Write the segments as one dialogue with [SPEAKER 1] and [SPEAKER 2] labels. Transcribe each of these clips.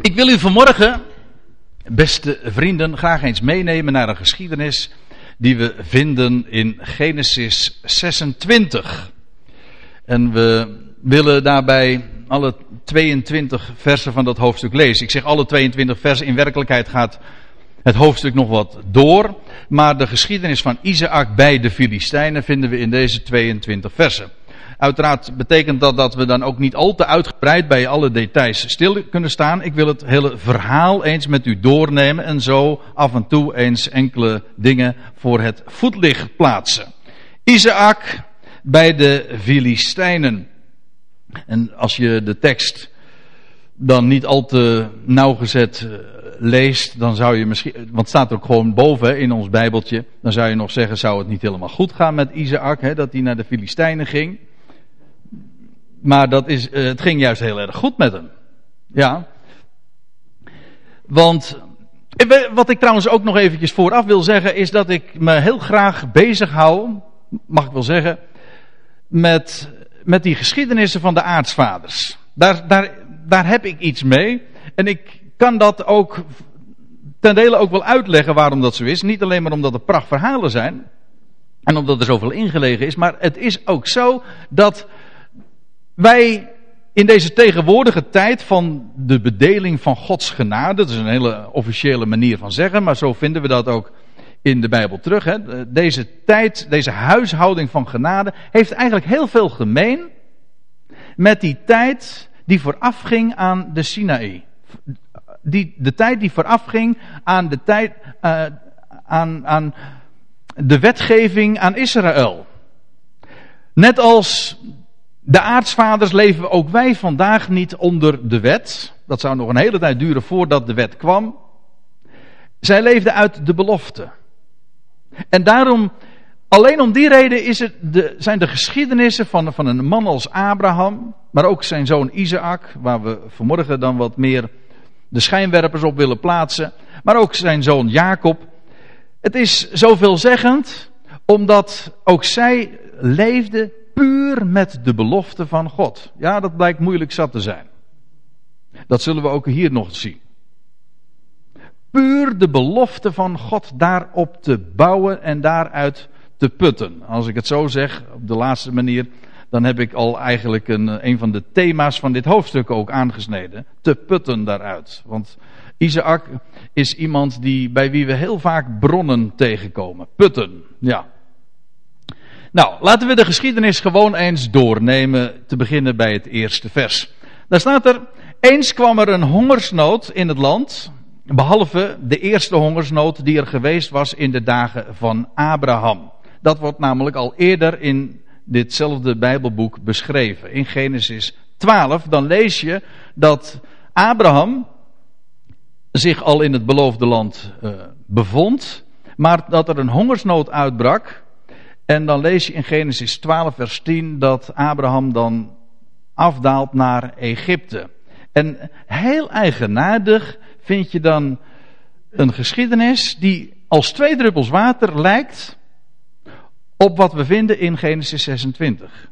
[SPEAKER 1] Ik wil u vanmorgen, beste vrienden, graag eens meenemen naar een geschiedenis die we vinden in Genesis 26. En we willen daarbij alle 22 versen van dat hoofdstuk lezen. Ik zeg alle 22 versen, in werkelijkheid gaat het hoofdstuk nog wat door. Maar de geschiedenis van Isaac bij de Filistijnen vinden we in deze 22 versen. Uiteraard betekent dat dat we dan ook niet al te uitgebreid bij alle details stil kunnen staan. Ik wil het hele verhaal eens met u doornemen en zo af en toe eens enkele dingen voor het voetlicht plaatsen. Isaac bij de Filistijnen. En als je de tekst dan niet al te nauwgezet eh, leest, dan zou je misschien, want het staat er ook gewoon boven in ons Bijbeltje, dan zou je nog zeggen, zou het niet helemaal goed gaan met Isaac, hè, dat hij naar de Filistijnen ging. Maar dat is, uh, het ging juist heel erg goed met hem. Ja. Want, wat ik trouwens ook nog eventjes vooraf wil zeggen, is dat ik me heel graag bezig hou, mag ik wel zeggen, met, met die geschiedenissen van de aartsvaders. Daar, daar, daar heb ik iets mee. En ik kan dat ook ten dele ook wel uitleggen waarom dat zo is. Niet alleen maar omdat het prachtverhalen zijn. En omdat er zoveel ingelegen is. Maar het is ook zo dat wij in deze tegenwoordige tijd van de bedeling van Gods genade. Dat is een hele officiële manier van zeggen. Maar zo vinden we dat ook in de Bijbel terug. Hè. Deze tijd, deze huishouding van genade heeft eigenlijk heel veel gemeen met die tijd die voorafging aan de Sinaï. Die, de tijd die voorafging aan de tijd, uh, aan, aan de wetgeving aan Israël. Net als de aartsvaders leven ook wij vandaag niet onder de wet. Dat zou nog een hele tijd duren voordat de wet kwam. Zij leefden uit de belofte. En daarom, alleen om die reden is het de, zijn de geschiedenissen van, van een man als Abraham, maar ook zijn zoon Isaac, waar we vanmorgen dan wat meer de schijnwerpers op willen plaatsen, maar ook zijn zoon Jacob. Het is zoveelzeggend, omdat ook zij leefden puur met de belofte van God. Ja, dat blijkt moeilijk zat te zijn. Dat zullen we ook hier nog zien puur de belofte van God daarop te bouwen en daaruit te putten. Als ik het zo zeg, op de laatste manier, dan heb ik al eigenlijk een, een van de thema's van dit hoofdstuk ook aangesneden. Te putten daaruit. Want Isaac is iemand die, bij wie we heel vaak bronnen tegenkomen. Putten, ja. Nou, laten we de geschiedenis gewoon eens doornemen, te beginnen bij het eerste vers. Daar staat er, eens kwam er een hongersnood in het land, Behalve de eerste hongersnood die er geweest was in de dagen van Abraham. Dat wordt namelijk al eerder in ditzelfde Bijbelboek beschreven. In Genesis 12, dan lees je dat Abraham zich al in het beloofde land uh, bevond, maar dat er een hongersnood uitbrak. En dan lees je in Genesis 12, vers 10 dat Abraham dan afdaalt naar Egypte. En heel eigenaardig vind je dan een geschiedenis die als twee druppels water lijkt op wat we vinden in Genesis 26.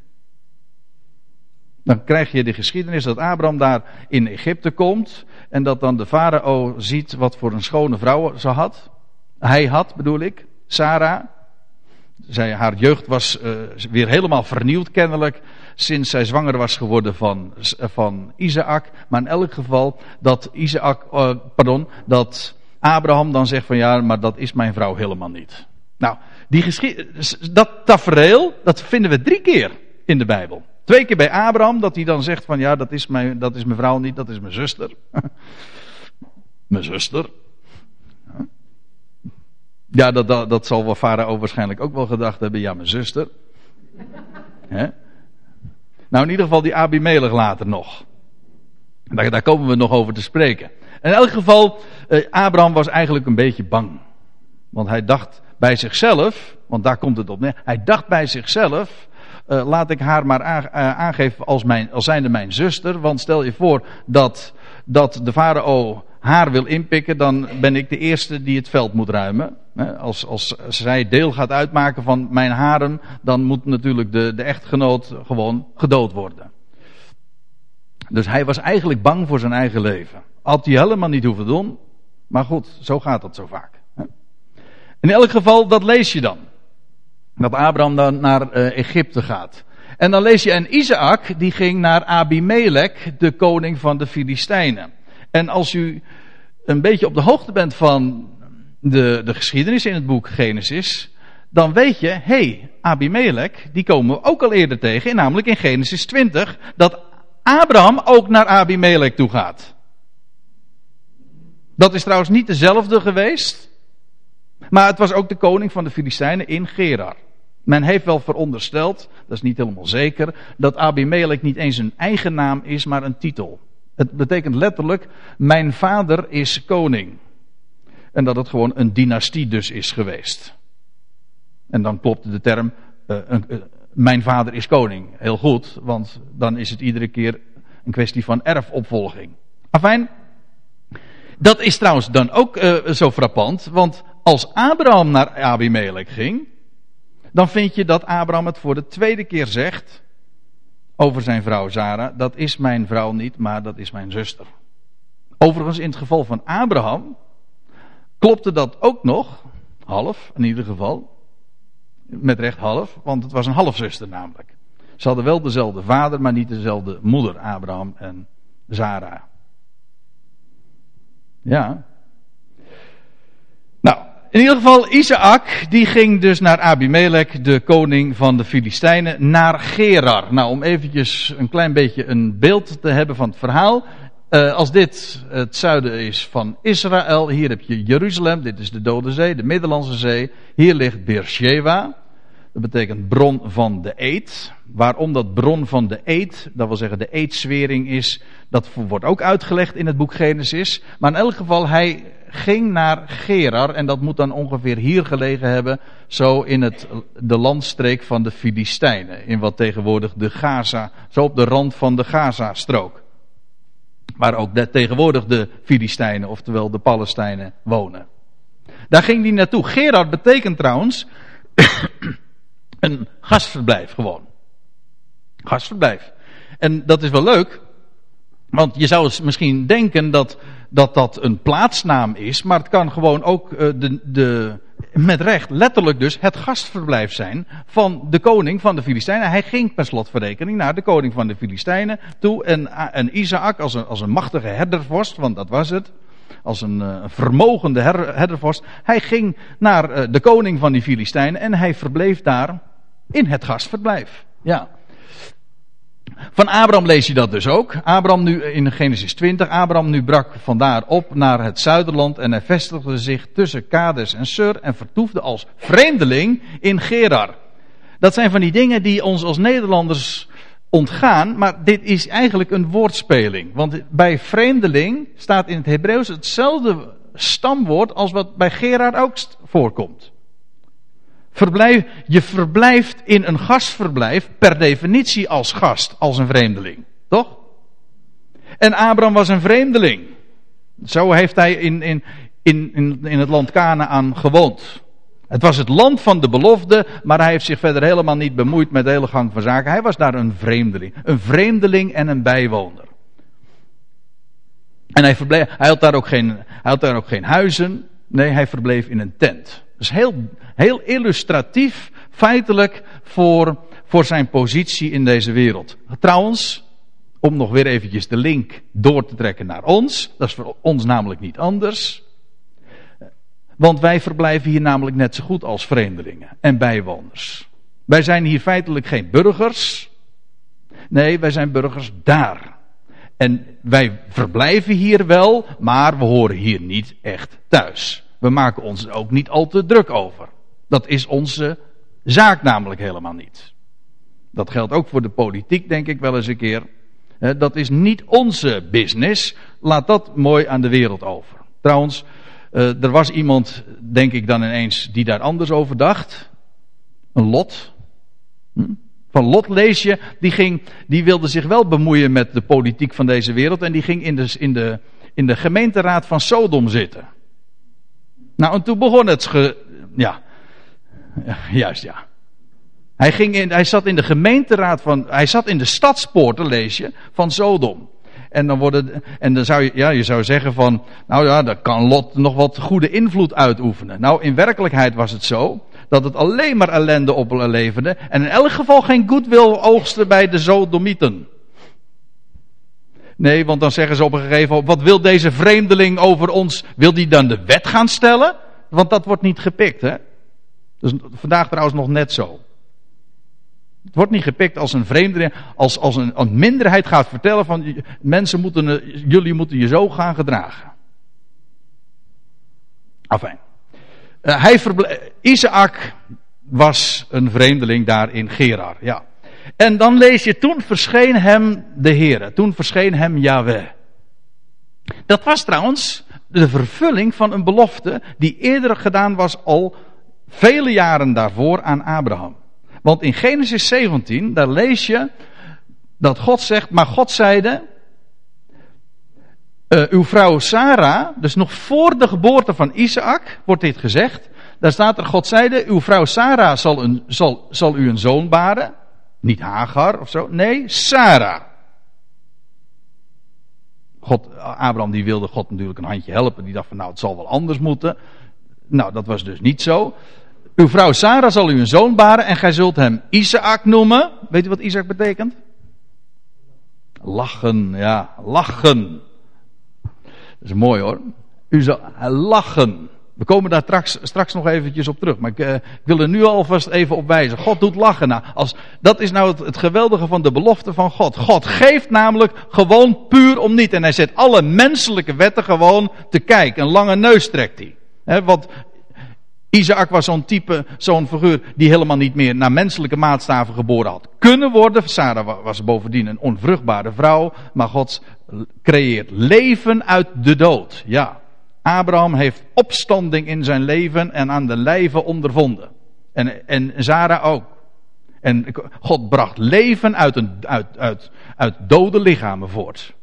[SPEAKER 1] Dan krijg je de geschiedenis dat Abraham daar in Egypte komt en dat dan de farao ziet wat voor een schone vrouw ze had. Hij had, bedoel ik, Sarah. Zij, haar jeugd was uh, weer helemaal vernieuwd kennelijk sinds zij zwanger was geworden van, van Isaac. Maar in elk geval dat Isaac, uh, pardon, dat Abraham dan zegt van ja, maar dat is mijn vrouw helemaal niet. Nou, die dat tafereel, dat vinden we drie keer in de Bijbel. Twee keer bij Abraham, dat hij dan zegt van ja, dat is mijn, dat is mijn vrouw niet, dat is mijn zuster. mijn zuster. Ja, dat, dat, dat zal wel Farao waarschijnlijk ook wel gedacht hebben. Ja, mijn zuster. Nou, in ieder geval die Abimelech later nog. Daar, daar, komen we nog over te spreken. In elk geval, eh, Abraham was eigenlijk een beetje bang. Want hij dacht bij zichzelf, want daar komt het op neer. Hij dacht bij zichzelf, uh, laat ik haar maar eh, aangeven als, mijn, als zijnde mijn zuster. Want stel je voor dat, dat de farao haar wil inpikken, dan ben ik de eerste die het veld moet ruimen. Als, als zij deel gaat uitmaken van mijn haren, dan moet natuurlijk de, de echtgenoot gewoon gedood worden. Dus hij was eigenlijk bang voor zijn eigen leven. Had hij helemaal niet hoeven doen. Maar goed, zo gaat dat zo vaak. In elk geval, dat lees je dan. Dat Abraham dan naar uh, Egypte gaat. En dan lees je, en Isaac, die ging naar Abimelech, de koning van de Filistijnen. En als u een beetje op de hoogte bent van de, de geschiedenis in het boek Genesis, dan weet je, hé, hey, Abimelech, die komen we ook al eerder tegen, namelijk in Genesis 20, dat Abraham ook naar Abimelech toe gaat. Dat is trouwens niet dezelfde geweest, maar het was ook de koning van de Filistijnen in Gerar. Men heeft wel verondersteld, dat is niet helemaal zeker, dat Abimelech niet eens een eigen naam is, maar een titel. Het betekent letterlijk, mijn vader is koning. En dat het gewoon een dynastie dus is geweest. En dan klopt de term, uh, uh, mijn vader is koning. Heel goed, want dan is het iedere keer een kwestie van erfopvolging. Afijn, dat is trouwens dan ook uh, zo frappant, want als Abraham naar Abimelech ging, dan vind je dat Abraham het voor de tweede keer zegt over zijn vrouw Zara. Dat is mijn vrouw niet, maar dat is mijn zuster. Overigens, in het geval van Abraham klopte dat ook nog, half in ieder geval. Met recht half, want het was een halfzuster namelijk. Ze hadden wel dezelfde vader, maar niet dezelfde moeder, Abraham en Zara. Ja. Nou, in ieder geval, Isaac, die ging dus naar Abimelech, de koning van de Filistijnen, naar Gerar. Nou, om eventjes een klein beetje een beeld te hebben van het verhaal. Uh, als dit het zuiden is van Israël, hier heb je Jeruzalem, dit is de Dode Zee, de Middellandse Zee. Hier ligt Beersheba, dat betekent bron van de eed. Waarom dat bron van de eed, dat wil zeggen de eedswering is, dat wordt ook uitgelegd in het boek Genesis. Maar in elk geval, hij ging naar Gerar en dat moet dan ongeveer hier gelegen hebben, zo in het, de landstreek van de Filistijnen, in wat tegenwoordig de Gaza, zo op de rand van de Gaza-strook. Waar ook de, tegenwoordig de Filistijnen, oftewel de Palestijnen, wonen. Daar ging hij naartoe. Gerar betekent trouwens een gastverblijf gewoon. Gastverblijf. En dat is wel leuk, want je zou misschien denken dat dat, dat een plaatsnaam is, maar het kan gewoon ook uh, de, de, met recht, letterlijk dus, het gastverblijf zijn van de koning van de Filistijnen. Hij ging per slotverrekening naar de koning van de Filistijnen toe en, en Isaac als een, als een machtige herdervorst, want dat was het, als een uh, vermogende her, herdervorst, hij ging naar de koning van die Filistijnen en hij verbleef daar in het gastverblijf. Ja. Van Abraham lees je dat dus ook. Abraham nu in Genesis 20. Abraham nu brak vandaar op naar het zuiderland en hij vestigde zich tussen Kades en Sur en vertoefde als vreemdeling in Gerar. Dat zijn van die dingen die ons als Nederlanders ontgaan, maar dit is eigenlijk een woordspeling. Want bij vreemdeling staat in het Hebreeuws hetzelfde stamwoord als wat bij Gerar ook voorkomt. Verblijf, je verblijft in een gastverblijf per definitie als gast, als een vreemdeling. Toch? En Abraham was een vreemdeling. Zo heeft hij in, in, in, in, het land Canaan gewoond. Het was het land van de belofte, maar hij heeft zich verder helemaal niet bemoeid met de hele gang van zaken. Hij was daar een vreemdeling. Een vreemdeling en een bijwoner. En hij, verbleef, hij, had daar ook geen, hij had daar ook geen huizen. Nee, hij verbleef in een tent. Dus heel, heel illustratief, feitelijk, voor, voor zijn positie in deze wereld. Trouwens, om nog weer eventjes de link door te trekken naar ons. Dat is voor ons namelijk niet anders. Want wij verblijven hier namelijk net zo goed als vreemdelingen en bijwoners. Wij zijn hier feitelijk geen burgers. Nee, wij zijn burgers daar. En wij verblijven hier wel, maar we horen hier niet echt thuis. We maken ons ook niet al te druk over. Dat is onze zaak namelijk helemaal niet. Dat geldt ook voor de politiek, denk ik wel eens een keer. Dat is niet onze business. Laat dat mooi aan de wereld over. Trouwens, eh, er was iemand, denk ik dan ineens, die daar anders over dacht. Een Lot. Hm? Van Lot lees je, die, ging, die wilde zich wel bemoeien met de politiek van deze wereld. En die ging in de, in de, in de gemeenteraad van Sodom zitten. Nou, en toen begon het. Ge, ja. Juist, ja. Hij, ging in, hij zat in de gemeenteraad van. Hij zat in de stadspoorten, lees je, van Sodom. En dan worden, en dan zou je, ja, je zou zeggen van, nou ja, daar kan Lot nog wat goede invloed uitoefenen. Nou, in werkelijkheid was het zo, dat het alleen maar ellende opleverde. En in elk geval geen goodwill oogsten bij de Zodomieten. Nee, want dan zeggen ze op een gegeven moment, wat wil deze vreemdeling over ons? Wil die dan de wet gaan stellen? Want dat wordt niet gepikt, hè? Dus vandaag trouwens nog net zo. Het wordt niet gepikt als een vreemdeling, als, als een, een minderheid gaat vertellen van mensen moeten, jullie moeten je zo gaan gedragen. Enfin. Uh, hij Isaac was een vreemdeling daar in Gerar, ja. En dan lees je, toen verscheen hem de Heer, toen verscheen hem Yahweh. Dat was trouwens de vervulling van een belofte die eerder gedaan was al vele jaren daarvoor aan Abraham. Want in Genesis 17, daar lees je dat God zegt, maar God zeide, uh, uw vrouw Sarah, dus nog voor de geboorte van Isaac wordt dit gezegd. Daar staat er, God zeide, uw vrouw Sarah zal, een, zal, zal u een zoon baren. Niet Hagar of zo, nee, Sarah. God, Abraham die wilde God natuurlijk een handje helpen. Die dacht van nou het zal wel anders moeten. Nou dat was dus niet zo. Uw vrouw Sarah zal u een zoon baren en gij zult hem Isaac noemen. Weet u wat Isaac betekent? Lachen, ja, lachen. Dat is mooi hoor. U zal lachen. We komen daar straks, straks nog eventjes op terug. Maar ik, uh, ik, wil er nu alvast even op wijzen. God doet lachen. Nou, als, dat is nou het, geweldige van de belofte van God. God geeft namelijk gewoon puur om niet. En hij zet alle menselijke wetten gewoon te kijken. Een lange neus trekt hij. Want Isaac was zo'n type, zo'n figuur die helemaal niet meer naar menselijke maatstaven geboren had kunnen worden. Sarah was bovendien een onvruchtbare vrouw. Maar God creëert leven uit de dood. Ja. Abraham heeft opstanding in zijn leven en aan de lijve ondervonden. En, en Sarah ook. En God bracht leven uit, een, uit, uit, uit dode lichamen voort.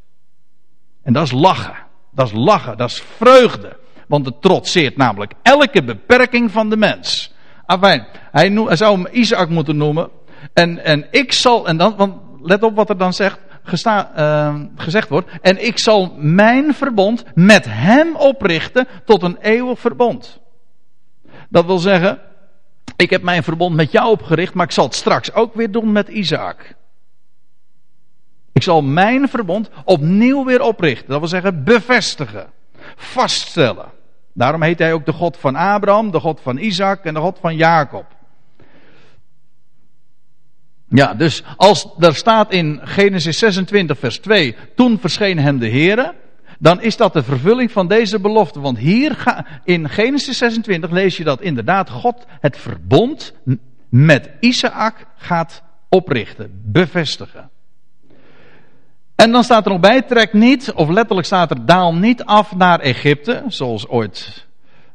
[SPEAKER 1] En dat is lachen. Dat is lachen, dat is vreugde. Want het trotseert namelijk elke beperking van de mens. Afijn, hij, hij zou hem Isaac moeten noemen. En, en ik zal, en dan, want let op wat er dan zegt gesta, uh, gezegd wordt. En ik zal mijn verbond met hem oprichten tot een eeuwig verbond. Dat wil zeggen, ik heb mijn verbond met jou opgericht, maar ik zal het straks ook weer doen met Isaac. Ik zal mijn verbond opnieuw weer oprichten. Dat wil zeggen, bevestigen, vaststellen. Daarom heet hij ook de God van Abraham, de God van Isaac en de God van Jacob. Ja, dus als er staat in Genesis 26 vers 2, toen verscheen hem de Heere, dan is dat de vervulling van deze belofte. Want hier in Genesis 26 lees je dat inderdaad God het verbond met Isaac gaat oprichten, bevestigen. En dan staat er nog bij, trek niet, of letterlijk staat er, daal niet af naar Egypte, zoals ooit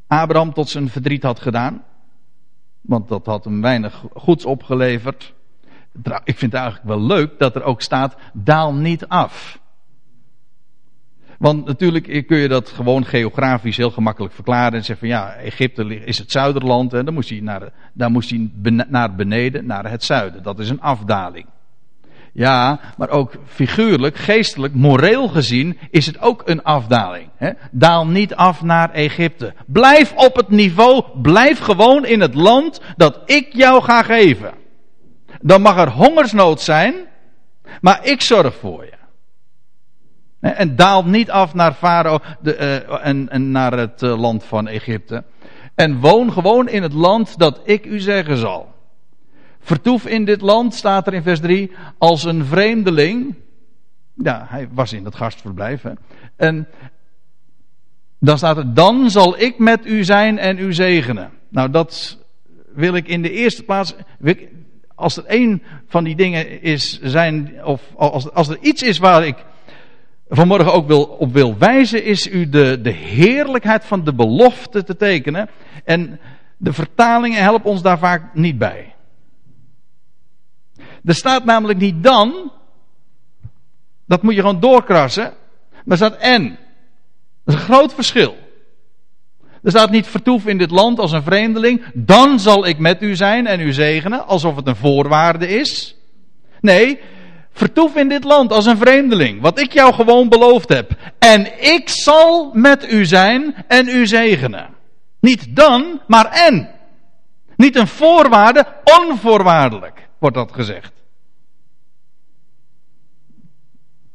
[SPEAKER 1] Abraham tot zijn verdriet had gedaan. Want dat had hem weinig goeds opgeleverd. Ik vind het eigenlijk wel leuk dat er ook staat: daal niet af. Want natuurlijk kun je dat gewoon geografisch heel gemakkelijk verklaren en zeggen van ja, Egypte is het zuiderland en dan moest hij naar, hij naar beneden, naar het zuiden. Dat is een afdaling. Ja, maar ook figuurlijk, geestelijk, moreel gezien is het ook een afdaling. Hè? Daal niet af naar Egypte. Blijf op het niveau, blijf gewoon in het land dat ik jou ga geven. Dan mag er hongersnood zijn, maar ik zorg voor je. En daal niet af naar Farao uh, en, en, naar het uh, land van Egypte. En woon gewoon in het land dat ik u zeggen zal. Vertoef in dit land, staat er in vers 3, als een vreemdeling. Ja, hij was in het gastverblijf. Hè. En dan staat er, dan zal ik met u zijn en u zegenen. Nou, dat wil ik in de eerste plaats als er één van die dingen is, zijn, of als, als er iets is waar ik vanmorgen ook wil, op wil wijzen, is u de, de heerlijkheid van de belofte te tekenen. En de vertalingen helpen ons daar vaak niet bij. Er staat namelijk niet dan, dat moet je gewoon doorkrassen, maar er staat en. Dat is een groot verschil. Er staat niet vertoef in dit land als een vreemdeling. Dan zal ik met u zijn en u zegenen. Alsof het een voorwaarde is. Nee, vertoef in dit land als een vreemdeling, wat ik jou gewoon beloofd heb. En ik zal met u zijn en u zegenen. Niet dan, maar en. Niet een voorwaarde, onvoorwaardelijk wordt dat gezegd.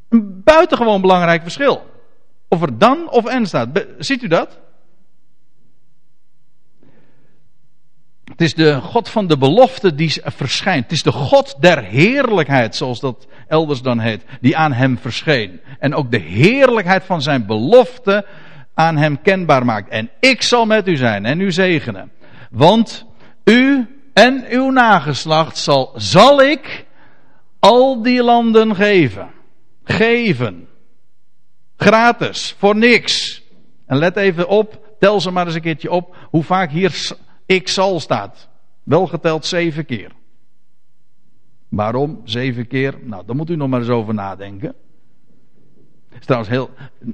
[SPEAKER 1] Een buitengewoon belangrijk verschil. Of er dan of en staat. Ziet u dat? Het is de God van de belofte die verschijnt. Het is de God der heerlijkheid, zoals dat elders dan heet, die aan hem verscheen. En ook de heerlijkheid van zijn belofte aan hem kenbaar maakt. En ik zal met u zijn en u zegenen. Want u en uw nageslacht zal, zal ik al die landen geven. Geven. Gratis, voor niks. En let even op, tel ze maar eens een keertje op, hoe vaak hier ik zal staat. Wel geteld zeven keer. Waarom zeven keer? Nou, daar moet u nog maar eens over nadenken. Het is trouwens heel.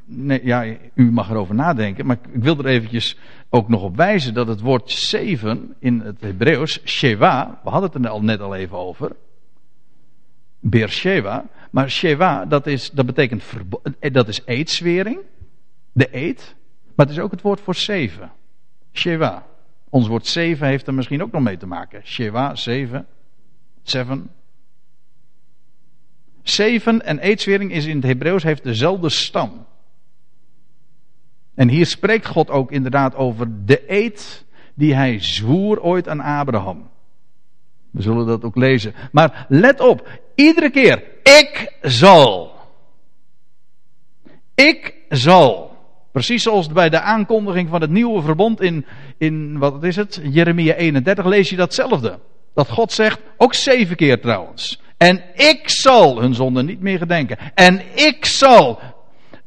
[SPEAKER 1] Nee, ja, u mag erover nadenken, maar ik wil er eventjes ook nog op wijzen dat het woord zeven in het Hebreeuws, Sheva, we hadden het er al net al even over. Beersheva, maar Sheva, dat, is, dat betekent, dat is eedswering, de eed, maar het is ook het woord voor zeven. Sheva. Ons woord zeven heeft er misschien ook nog mee te maken. Sheva, zeven, seven. Zeven en eedswering is in het Hebreeuws heeft dezelfde stam. En hier spreekt God ook inderdaad over de eed die hij zwoer ooit aan Abraham. We zullen dat ook lezen. Maar let op, iedere keer, ik zal. Ik zal. Precies zoals bij de aankondiging van het nieuwe verbond in, in wat is het? Jeremia 31 lees je datzelfde. Dat God zegt, ook zeven keer trouwens. En ik zal hun zonde niet meer gedenken. En ik zal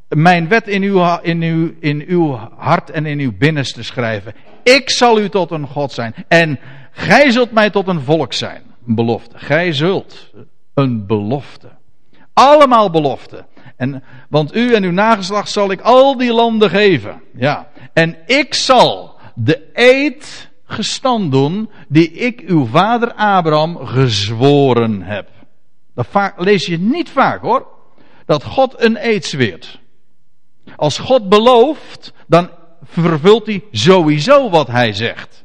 [SPEAKER 1] mijn wet in uw, in, uw, in uw hart en in uw binnenste schrijven. Ik zal u tot een God zijn. En gij zult mij tot een volk zijn. Een belofte. Gij zult. Een belofte. Allemaal beloften. En, want u en uw nageslacht zal ik al die landen geven. Ja. En ik zal de eed gestand doen die ik uw vader Abraham gezworen heb. Dat lees je niet vaak hoor. Dat God een eed zweert. Als God belooft, dan vervult hij sowieso wat hij zegt.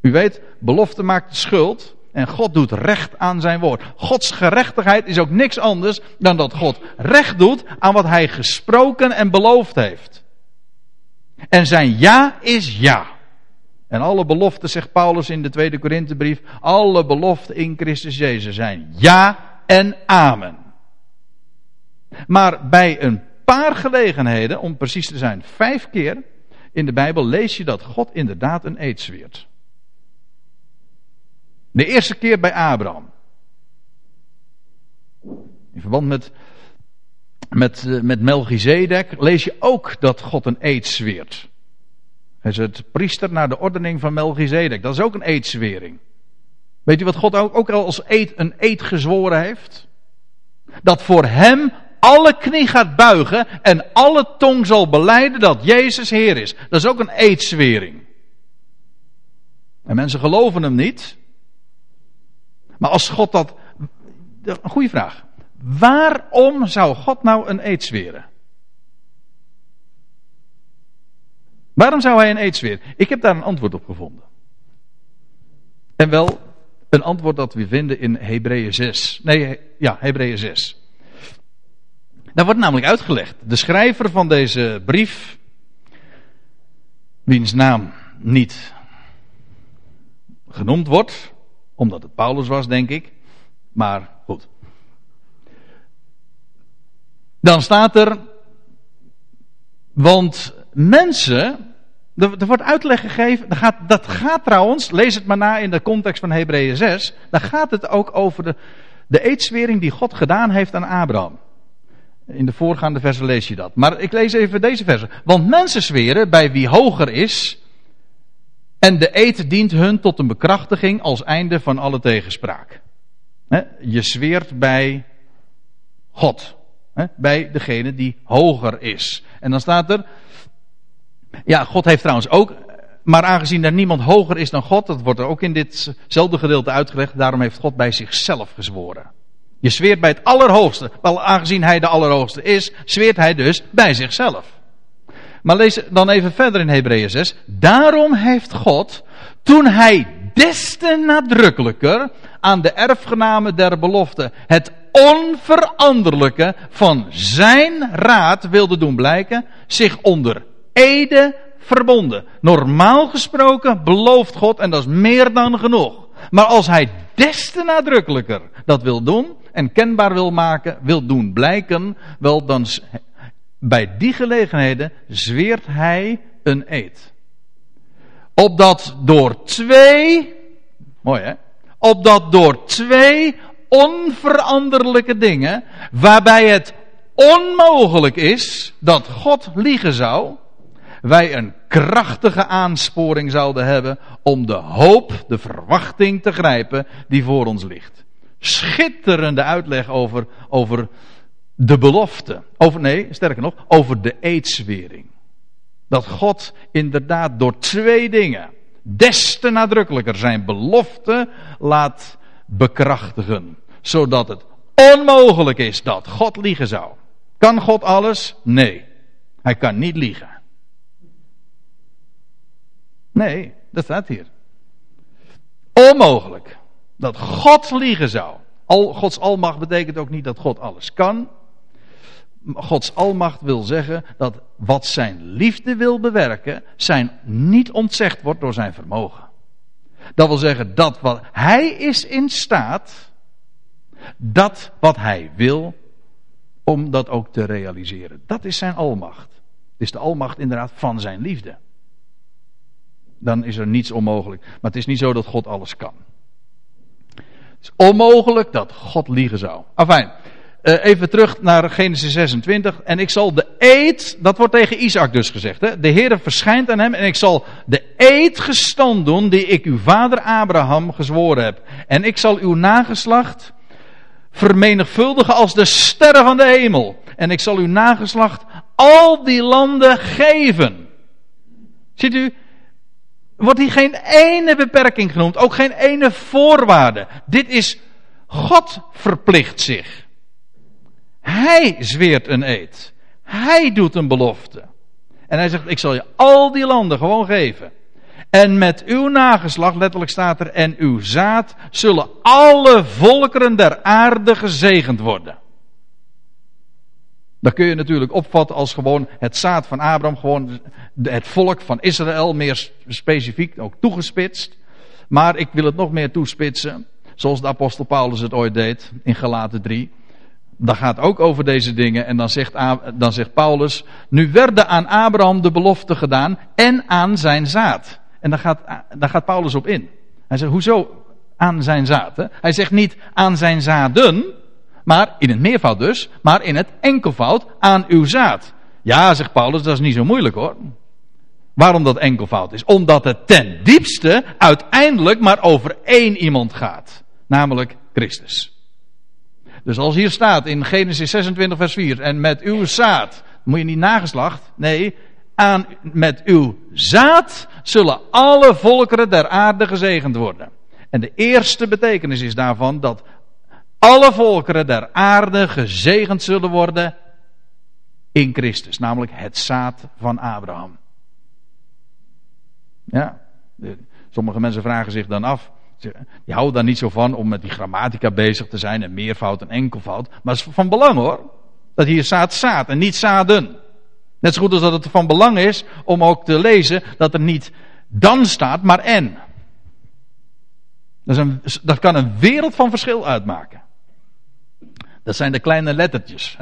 [SPEAKER 1] U weet, belofte maakt schuld. En God doet recht aan zijn woord. Gods gerechtigheid is ook niks anders dan dat God recht doet aan wat hij gesproken en beloofd heeft. En zijn ja is ja. En alle beloften, zegt Paulus in de tweede Korinthebrief, alle beloften in Christus Jezus zijn ja en amen. Maar bij een paar gelegenheden, om precies te zijn, vijf keer in de Bijbel lees je dat God inderdaad een eed zweert. De eerste keer bij Abraham. In verband met, met, eh, met Melchizedek lees je ook dat God een eed zweert. Hij is het priester naar de ordening van Melchizedek. Dat is ook een eedzwering. Weet u wat God ook, ook al als eed, een eed gezworen heeft? Dat voor hem alle knie gaat buigen en alle tong zal beleiden dat Jezus Heer is. Dat is ook een eedzwering. En mensen geloven hem niet. Maar als God dat. Een goede vraag. Waarom zou God nou een eed zweren? Waarom zou hij een eed zweren? Ik heb daar een antwoord op gevonden. En wel een antwoord dat we vinden in Hebreeën 6. Nee, ja, Hebreeën 6. Daar wordt namelijk uitgelegd. De schrijver van deze brief, wiens naam niet genoemd wordt, omdat het Paulus was, denk ik. Maar goed. Dan staat er. Want mensen. Er, wordt uitleg gegeven. Dat gaat, dat gaat trouwens. Lees het maar na in de context van Hebreeën 6. Dan gaat het ook over de, de eedswering die God gedaan heeft aan Abraham. In de voorgaande versen lees je dat. Maar ik lees even deze versen. Want mensen zweren bij wie hoger is en de eed dient hun tot een bekrachtiging als einde van alle tegenspraak. Je zweert bij God. Bij degene die hoger is. En dan staat er. Ja, God heeft trouwens ook. Maar aangezien er niemand hoger is dan God, dat wordt er ook in ditzelfde gedeelte uitgelegd, daarom heeft God bij zichzelf gezworen. Je zweert bij het Allerhoogste. Wel, aangezien hij de Allerhoogste is, zweert hij dus bij zichzelf. Maar lees dan even verder in Hebreeën 6. Daarom heeft God, toen hij des te nadrukkelijker aan de erfgenamen der belofte het onveranderlijke van zijn raad wilde doen blijken, zich onder ede verbonden. Normaal gesproken belooft God, en dat is meer dan genoeg. Maar als hij des te nadrukkelijker dat wil doen en kenbaar wil maken, wil doen blijken, wel dan bij die gelegenheden zweert hij een eed. Opdat door twee, mooi hè, opdat door twee onveranderlijke dingen, waarbij het onmogelijk is dat God liegen zou, wij een krachtige aansporing zouden hebben om de hoop, de verwachting te grijpen die voor ons ligt. Schitterende uitleg over, over de belofte. Over, nee, sterker nog, over de eedswering. Dat God inderdaad door twee dingen des te nadrukkelijker zijn belofte laat bekrachtigen. Zodat het onmogelijk is dat God liegen zou. Kan God alles? Nee. Hij kan niet liegen. Nee, dat staat hier. Onmogelijk. Dat God liegen zou. Al, Gods almacht betekent ook niet dat God alles kan. Gods almacht wil zeggen dat wat zijn liefde wil bewerken, zijn niet ontzegd wordt door zijn vermogen. Dat wil zeggen dat wat hij is in staat, dat wat hij wil, om dat ook te realiseren. Dat is zijn almacht. Het is de almacht inderdaad van zijn liefde. Dan is er niets onmogelijk. Maar het is niet zo dat God alles kan. Het is onmogelijk dat God liegen zou. Afijn. Uh, even terug naar Genesis 26. En ik zal de eed, dat wordt tegen Isaac dus gezegd. Hè? De Heer verschijnt aan hem en ik zal de eed gestand doen die ik uw vader Abraham gezworen heb. En ik zal uw nageslacht vermenigvuldigen als de sterren van de hemel. En ik zal uw nageslacht al die landen geven. Ziet u, wordt hier geen ene beperking genoemd, ook geen ene voorwaarde. Dit is God verplicht zich. Hij zweert een eed. Hij doet een belofte. En hij zegt: Ik zal je al die landen gewoon geven. En met uw nageslag, letterlijk staat er, en uw zaad, zullen alle volkeren der aarde gezegend worden. Dat kun je natuurlijk opvatten als gewoon het zaad van Abraham, gewoon het volk van Israël, meer specifiek ook toegespitst. Maar ik wil het nog meer toespitsen, zoals de apostel Paulus het ooit deed in Galaten 3 dat gaat ook over deze dingen. En dan zegt, dan zegt Paulus, nu werden aan Abraham de belofte gedaan en aan zijn zaad. En daar gaat, daar gaat Paulus op in. Hij zegt, hoezo aan zijn zaad? Hè? Hij zegt niet aan zijn zaden, maar in het meervoud dus, maar in het enkelvoud aan uw zaad. Ja, zegt Paulus, dat is niet zo moeilijk hoor. Waarom dat enkelvoud is? Omdat het ten diepste uiteindelijk maar over één iemand gaat. Namelijk Christus. Dus als hier staat in Genesis 26 vers 4, en met uw zaad, moet je niet nageslacht, nee, aan, met uw zaad zullen alle volkeren der aarde gezegend worden. En de eerste betekenis is daarvan dat alle volkeren der aarde gezegend zullen worden in Christus, namelijk het zaad van Abraham. Ja, sommige mensen vragen zich dan af, die houden daar niet zo van om met die grammatica bezig te zijn en meervoud en enkelvoud. Maar het is van belang hoor. Dat hier staat zaad en niet zaden. Net zo goed als dat het van belang is om ook te lezen dat er niet dan staat, maar en. Dat, is een, dat kan een wereld van verschil uitmaken. Dat zijn de kleine lettertjes.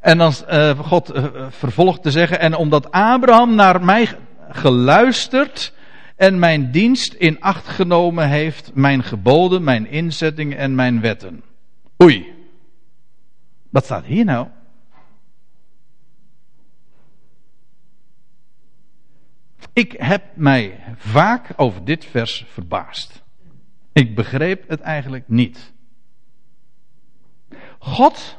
[SPEAKER 1] En dan uh, God uh, vervolgt te zeggen, en omdat Abraham naar mij geluisterd en mijn dienst in acht genomen heeft, mijn geboden, mijn inzettingen en mijn wetten. Oei. Wat staat hier nou? Ik heb mij vaak over dit vers verbaasd. Ik begreep het eigenlijk niet. God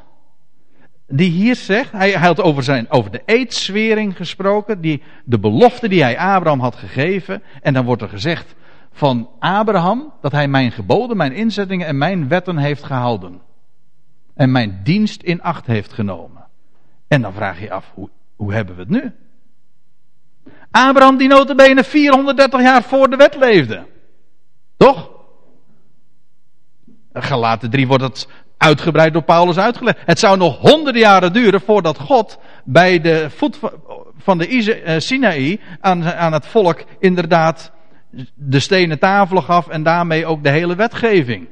[SPEAKER 1] die hier zegt, hij, hij had over, zijn, over de eedswering gesproken, die, de belofte die hij Abraham had gegeven. En dan wordt er gezegd, van Abraham dat hij mijn geboden, mijn inzettingen en mijn wetten heeft gehouden. En mijn dienst in acht heeft genomen. En dan vraag je af, hoe, hoe hebben we het nu? Abraham die notabene 430 jaar voor de wet leefde. Toch? Gelaten 3 wordt het uitgebreid door Paulus uitgelegd. Het zou nog honderden jaren duren voordat God bij de voet van de eh, Sinaï aan, aan het volk inderdaad de stenen tafelen gaf en daarmee ook de hele wetgeving.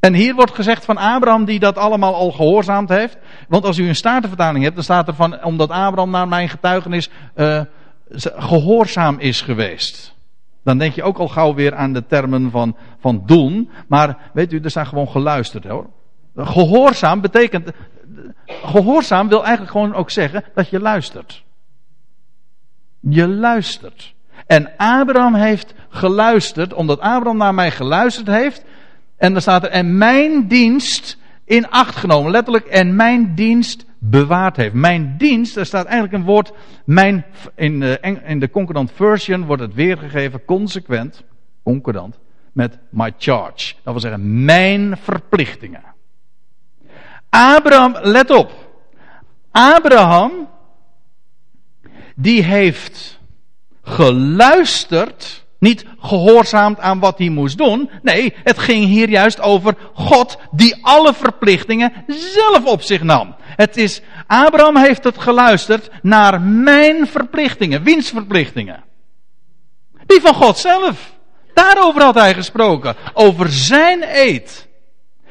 [SPEAKER 1] En hier wordt gezegd van Abraham die dat allemaal al gehoorzaamd heeft. Want als u een statenvertaling hebt, dan staat er van omdat Abraham naar mijn getuigenis uh, gehoorzaam is geweest. Dan denk je ook al gauw weer aan de termen van, van doen. Maar weet u, er staat gewoon geluisterd hoor. Gehoorzaam betekent. Gehoorzaam wil eigenlijk gewoon ook zeggen dat je luistert. Je luistert. En Abraham heeft geluisterd, omdat Abraham naar mij geluisterd heeft. En dan staat er, en mijn dienst in acht genomen. Letterlijk, en mijn dienst bewaard heeft. Mijn dienst, er staat eigenlijk een woord, mijn, in de, in de concordant version wordt het weergegeven consequent, concordant, met my charge. Dat wil zeggen, mijn verplichtingen. Abraham, let op. Abraham, die heeft geluisterd, niet gehoorzaamd aan wat hij moest doen. Nee, het ging hier juist over God die alle verplichtingen zelf op zich nam. Het is, Abraham heeft het geluisterd naar mijn verplichtingen. Wiens verplichtingen? Die van God zelf. Daarover had hij gesproken. Over zijn eed.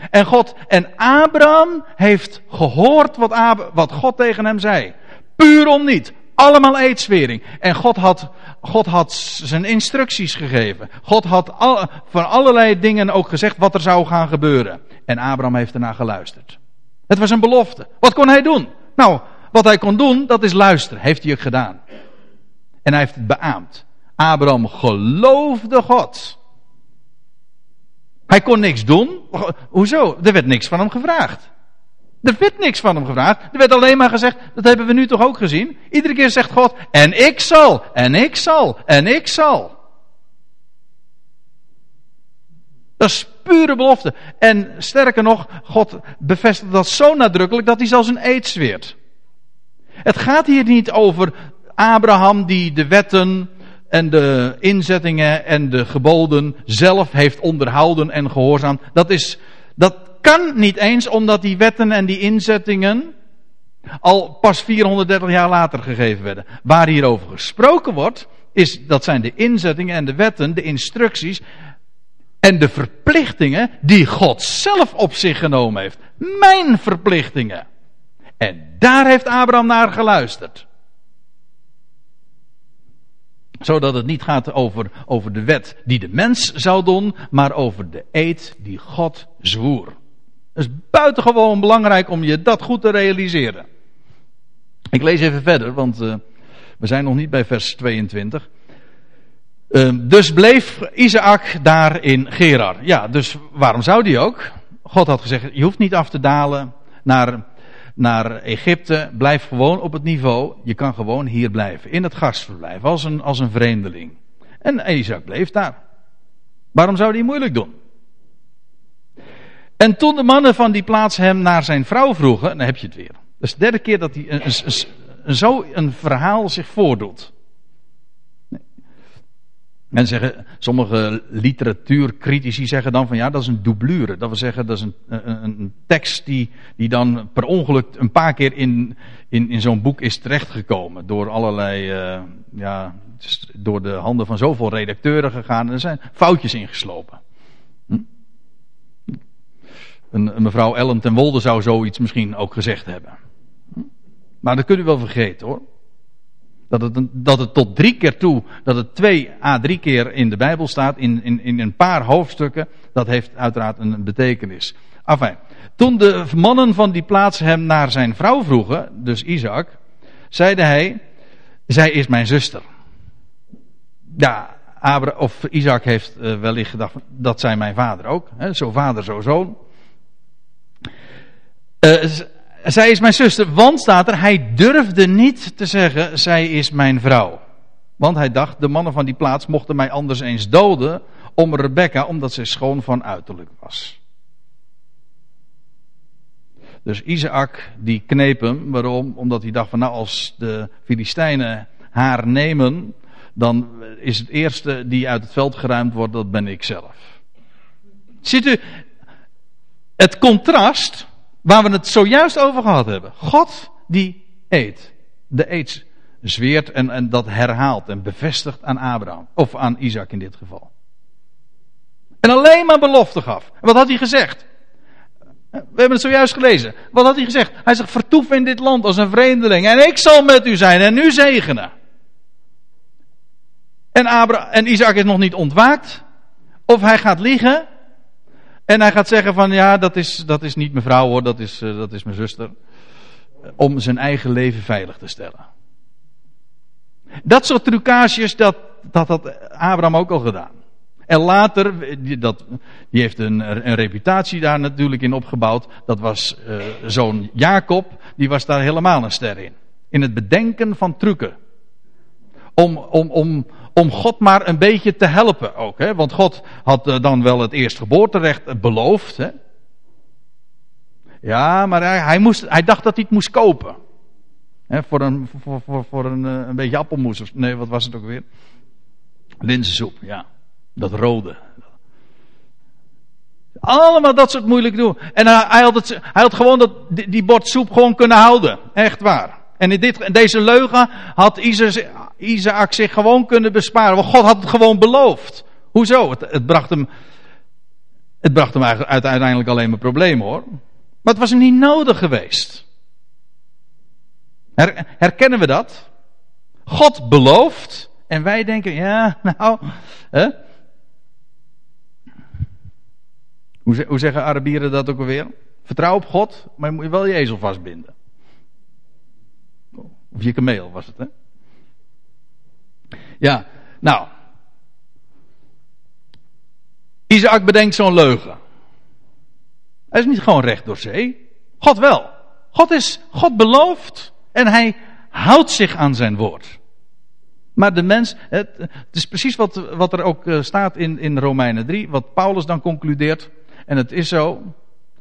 [SPEAKER 1] En God, en Abraham heeft gehoord wat, wat God tegen hem zei. Puur om niet. Allemaal eedswering. En God had, God had zijn instructies gegeven. God had al, van allerlei dingen ook gezegd wat er zou gaan gebeuren. En Abraham heeft ernaar geluisterd. Het was een belofte. Wat kon hij doen? Nou, wat hij kon doen, dat is luisteren. Heeft hij ook gedaan. En hij heeft het beaamd. Abraham geloofde God. Hij kon niks doen. Hoezo? Er werd niks van hem gevraagd. Er werd niks van hem gevraagd. Er werd alleen maar gezegd, dat hebben we nu toch ook gezien. Iedere keer zegt God, en ik zal, en ik zal, en ik zal. Dat is pure belofte. En sterker nog, God bevestigt dat zo nadrukkelijk dat hij zelfs een eed zweert. Het gaat hier niet over Abraham die de wetten en de inzettingen en de geboden zelf heeft onderhouden en gehoorzaamd. Dat is, dat kan niet eens omdat die wetten en die inzettingen al pas 430 jaar later gegeven werden. Waar hierover gesproken wordt, is, dat zijn de inzettingen en de wetten, de instructies en de verplichtingen die God zelf op zich genomen heeft. Mijn verplichtingen. En daar heeft Abraham naar geluisterd. Zodat het niet gaat over, over de wet die de mens zou doen, maar over de eed die God zwoer. Het is buitengewoon belangrijk om je dat goed te realiseren. Ik lees even verder, want uh, we zijn nog niet bij vers 22. Uh, dus bleef Isaac daar in Gerar. Ja, dus waarom zou die ook? God had gezegd, je hoeft niet af te dalen naar, naar Egypte. Blijf gewoon op het niveau. Je kan gewoon hier blijven. In het gastverblijf. Als een, als een vreemdeling. En Isaac bleef daar. Waarom zou hij moeilijk doen? En toen de mannen van die plaats hem naar zijn vrouw vroegen. Dan heb je het weer. Dat is de derde keer dat hij een, zo een verhaal zich voordoet. En zeggen, sommige literatuurcritici zeggen dan van ja, dat is een doublure. Dat wil zeggen, dat is een, een, tekst die, die dan per ongeluk een paar keer in, in, in zo'n boek is terechtgekomen. Door allerlei, uh, ja, door de handen van zoveel redacteuren gegaan. En er zijn foutjes ingeslopen. Een, mevrouw Ellen ten Wolde zou zoiets misschien ook gezegd hebben. Maar dat kunt u wel vergeten hoor. Dat het, dat het tot drie keer toe, dat het twee a drie keer in de Bijbel staat, in, in, in een paar hoofdstukken, dat heeft uiteraard een betekenis. Enfin, toen de mannen van die plaats hem naar zijn vrouw vroegen, dus Isaac, zeide hij, zij is mijn zuster. Ja, Abra, of Isaac heeft uh, wellicht gedacht, dat zij mijn vader ook. Hè, zo vader, zo zoon. Uh, zij is mijn zuster, want staat er, hij durfde niet te zeggen, zij is mijn vrouw. Want hij dacht, de mannen van die plaats mochten mij anders eens doden om Rebecca, omdat zij schoon van uiterlijk was. Dus Isaac die kneep hem. Waarom? Omdat hij dacht van nou als de Filistijnen haar nemen. Dan is het eerste die uit het veld geruimd wordt, dat ben ik zelf. Ziet u het contrast waar we het zojuist over gehad hebben. God die eet. De eet zweert en, en dat herhaalt en bevestigt aan Abraham. Of aan Isaac in dit geval. En alleen maar belofte gaf. Wat had hij gezegd? We hebben het zojuist gelezen. Wat had hij gezegd? Hij zegt: Vertoef in dit land als een vreemdeling. En ik zal met u zijn en u zegenen. En, en Isaac is nog niet ontwaakt. Of hij gaat liegen. En hij gaat zeggen: van ja, dat is, dat is niet mijn vrouw hoor, dat is, uh, dat is mijn zuster. Om zijn eigen leven veilig te stellen. Dat soort trucages, dat, dat had Abraham ook al gedaan. En later, die, dat, die heeft een, een, reputatie daar natuurlijk in opgebouwd. Dat was uh, zoon Jacob, die was daar helemaal een ster in. In het bedenken van trucken. Om, om, om, om God maar een beetje te helpen ook. Hè? Want God had uh, dan wel het eerstgeboorterecht beloofd. Hè? Ja, maar hij, moest, hij dacht dat hij het moest kopen. Hè? Voor, een, voor, voor, voor een, uh, een beetje appelmoes. Of, nee, wat was het ook weer? Linzensoep, ja. Dat rode. Allemaal dat soort moeilijk doen. En hij, had, het, hij had gewoon dat, die, die bord soep gewoon kunnen houden. Echt waar. En in dit, deze leugen had Isaac zich gewoon kunnen besparen. Want God had het gewoon beloofd. Hoezo? Het, het bracht hem, het bracht hem uiteindelijk alleen maar problemen hoor. Maar het was hem niet nodig geweest. Her, herkennen we dat? God belooft. En wij denken, ja, nou. Hè? Hoe, hoe zeggen Arabieren dat ook alweer? Vertrouw op God, maar je moet wel je ezel vastbinden. Of je kameel was het, hè? Ja, nou. Isaac bedenkt zo'n leugen. Hij is niet gewoon recht door zee. God wel. God is, God belooft en hij houdt zich aan zijn woord. Maar de mens, het, is precies wat, wat er ook eh, staat in, in Romeinen 3, wat Paulus dan concludeert. En het is zo,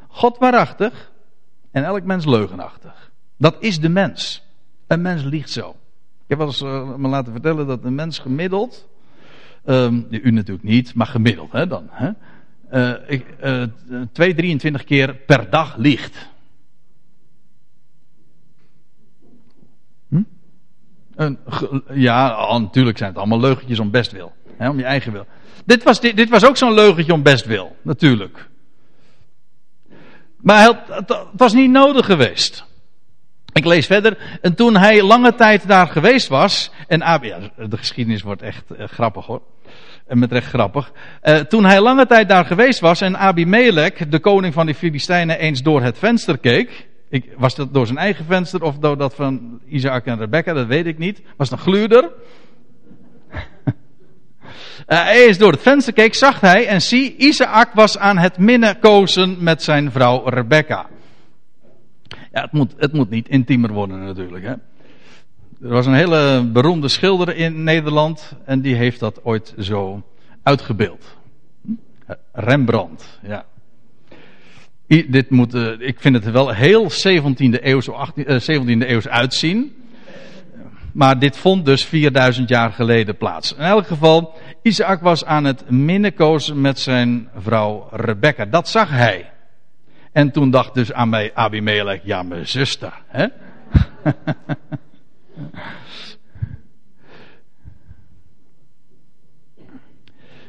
[SPEAKER 1] God waarachtig en elk mens leugenachtig. Dat is de mens. Een mens liegt zo. Ik heb wel eens uh, me laten vertellen dat een mens gemiddeld, um, u natuurlijk niet, maar gemiddeld hè, dan, hè, uh, ik, uh, 2, 23 keer per dag liegt. Hm? Een, ja, natuurlijk zijn het allemaal leugentjes om bestwil. Hè, om je eigen wil. Dit was, dit, was ook zo'n leugentje om bestwil, natuurlijk. Maar het, het was niet nodig geweest. Ik lees verder. En toen hij lange tijd daar geweest was. En de geschiedenis wordt echt uh, grappig hoor. En met recht grappig. Uh, toen hij lange tijd daar geweest was. En Abimelech, de koning van de Filistijnen, eens door het venster keek. Ik, was dat door zijn eigen venster of door dat van Isaac en Rebecca? Dat weet ik niet. Was een gluurder? Hij is door het venster keek, zag hij en zie, Isaac was aan het minnenkozen met zijn vrouw Rebecca. Ja, het moet, het moet niet intiemer worden natuurlijk. Hè? Er was een hele beroemde schilder in Nederland en die heeft dat ooit zo uitgebeeld. Rembrandt, ja. Dit moet, uh, ik vind het wel heel 17e eeuws, 18, uh, 17e eeuws uitzien. Maar dit vond dus 4000 jaar geleden plaats. In elk geval, Isaac was aan het minnenkozen met zijn vrouw Rebecca. Dat zag hij. En toen dacht dus aan mij Abimelech, ja mijn zuster. Hè?